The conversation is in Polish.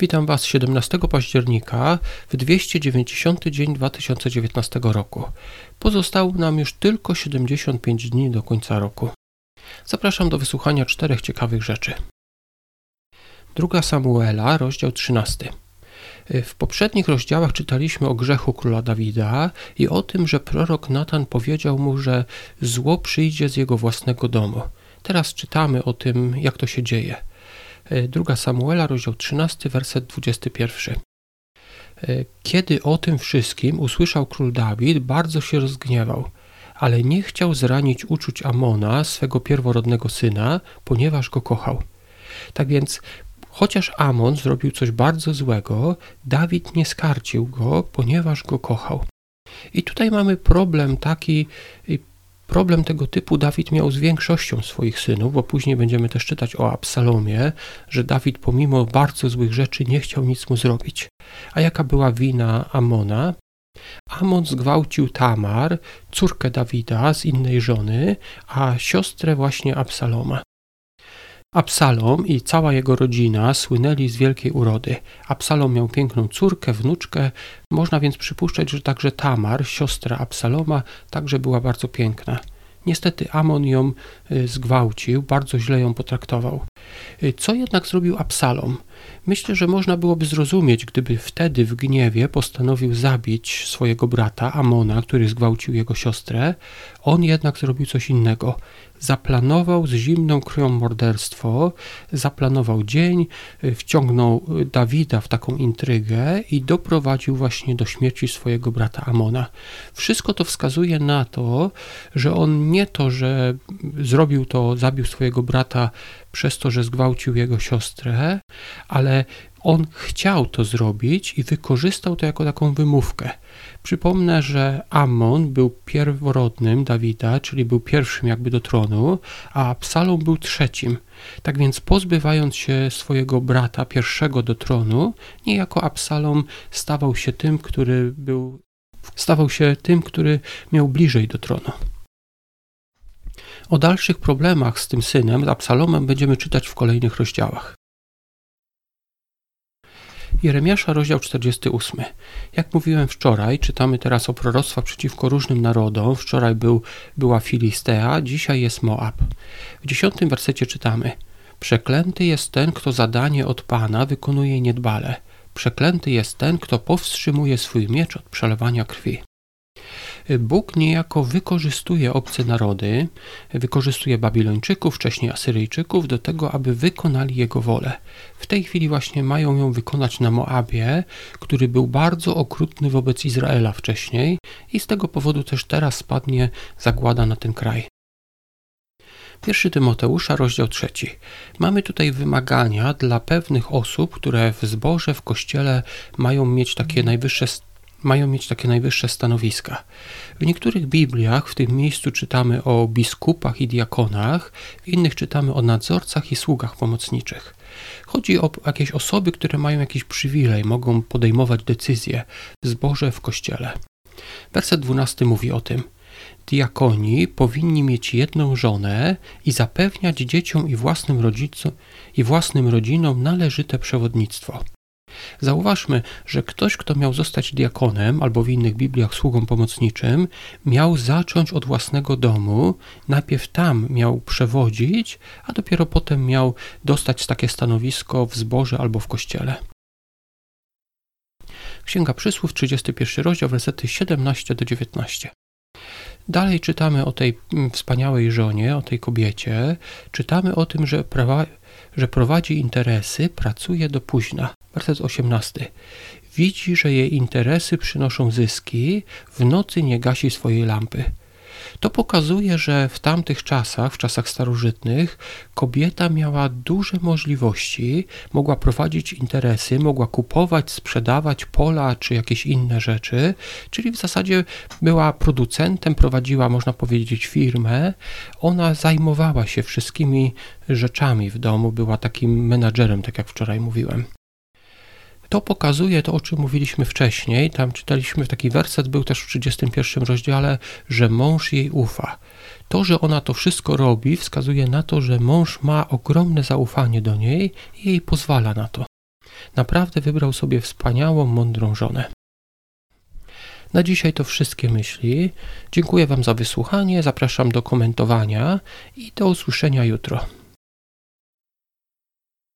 Witam Was 17 października w 290 dzień 2019 roku. Pozostało nam już tylko 75 dni do końca roku. Zapraszam do wysłuchania czterech ciekawych rzeczy. Druga Samuela, rozdział 13. W poprzednich rozdziałach czytaliśmy o grzechu króla Dawida i o tym, że prorok Natan powiedział mu, że zło przyjdzie z jego własnego domu. Teraz czytamy o tym, jak to się dzieje. Druga Samuela, rozdział 13, werset 21. Kiedy o tym wszystkim usłyszał król Dawid, bardzo się rozgniewał, ale nie chciał zranić uczuć Amona, swego pierworodnego syna, ponieważ go kochał. Tak więc Chociaż Amon zrobił coś bardzo złego, Dawid nie skarcił go, ponieważ go kochał. I tutaj mamy problem taki, problem tego typu Dawid miał z większością swoich synów, bo później będziemy też czytać o Absalomie, że Dawid pomimo bardzo złych rzeczy nie chciał nic mu zrobić. A jaka była wina Amona? Amon zgwałcił Tamar, córkę Dawida z innej żony, a siostrę właśnie Absaloma. Absalom i cała jego rodzina słynęli z wielkiej urody. Absalom miał piękną córkę, wnuczkę, można więc przypuszczać, że także Tamar, siostra Absaloma, także była bardzo piękna. Niestety Amon ją y, zgwałcił, bardzo źle ją potraktował. Y, co jednak zrobił Absalom? Myślę, że można byłoby zrozumieć, gdyby wtedy w gniewie postanowił zabić swojego brata Amona, który zgwałcił jego siostrę. On jednak zrobił coś innego zaplanował z zimną krwią morderstwo, zaplanował dzień, y, wciągnął Dawida w taką intrygę i doprowadził właśnie do śmierci swojego brata Amona. Wszystko to wskazuje na to, że on nie to, że zrobił to, zabił swojego brata przez to, że zgwałcił jego siostrę, ale on chciał to zrobić i wykorzystał to jako taką wymówkę. Przypomnę, że Ammon był pierworodnym Dawida, czyli był pierwszym jakby do tronu, a Absalom był trzecim. Tak więc pozbywając się swojego brata pierwszego do tronu, niejako Absalom stawał się tym, który był stawał się tym, który miał bliżej do tronu. O dalszych problemach z tym synem, z Absalomem, będziemy czytać w kolejnych rozdziałach. Jeremiasza, rozdział 48. Jak mówiłem wczoraj, czytamy teraz o proroctwach przeciwko różnym narodom. Wczoraj był, była Filistea, dzisiaj jest Moab. W dziesiątym wersecie czytamy: Przeklęty jest ten, kto zadanie od Pana wykonuje niedbale. Przeklęty jest ten, kto powstrzymuje swój miecz od przelewania krwi. Bóg niejako wykorzystuje obce narody, wykorzystuje Babilończyków, wcześniej Asyryjczyków do tego, aby wykonali Jego wolę. W tej chwili właśnie mają ją wykonać na Moabie, który był bardzo okrutny wobec Izraela wcześniej i z tego powodu też teraz spadnie zagłada na ten kraj. Pierwszy Tymoteusza, rozdział trzeci. Mamy tutaj wymagania dla pewnych osób, które w zborze, w kościele mają mieć takie najwyższe mają mieć takie najwyższe stanowiska. W niektórych Bibliach w tym miejscu czytamy o biskupach i diakonach, w innych czytamy o nadzorcach i sługach pomocniczych. Chodzi o jakieś osoby, które mają jakiś przywilej, mogą podejmować decyzje w w kościele. Werset 12 mówi o tym. Diakoni powinni mieć jedną żonę i zapewniać dzieciom i własnym, rodzicom, i własnym rodzinom należyte przewodnictwo. Zauważmy, że ktoś, kto miał zostać diakonem albo w innych Bibliach sługą pomocniczym, miał zacząć od własnego domu, najpierw tam miał przewodzić, a dopiero potem miał dostać takie stanowisko w zborze albo w kościele. Księga Przysłów, 31 rozdział, wersety 17 do 19. Dalej czytamy o tej mm, wspaniałej żonie, o tej kobiecie. Czytamy o tym, że, prawa, że prowadzi interesy, pracuje do późna. Werset 18. Widzi, że jej interesy przynoszą zyski, w nocy nie gasi swojej lampy. To pokazuje, że w tamtych czasach, w czasach starożytnych, kobieta miała duże możliwości, mogła prowadzić interesy, mogła kupować, sprzedawać pola czy jakieś inne rzeczy, czyli w zasadzie była producentem, prowadziła, można powiedzieć, firmę. Ona zajmowała się wszystkimi rzeczami w domu, była takim menadżerem, tak jak wczoraj mówiłem to pokazuje to, o czym mówiliśmy wcześniej. Tam czytaliśmy taki werset, był też w 31 rozdziale, że mąż jej ufa. To, że ona to wszystko robi, wskazuje na to, że mąż ma ogromne zaufanie do niej i jej pozwala na to. Naprawdę wybrał sobie wspaniałą, mądrą żonę. Na dzisiaj to wszystkie myśli. Dziękuję Wam za wysłuchanie, zapraszam do komentowania i do usłyszenia jutro.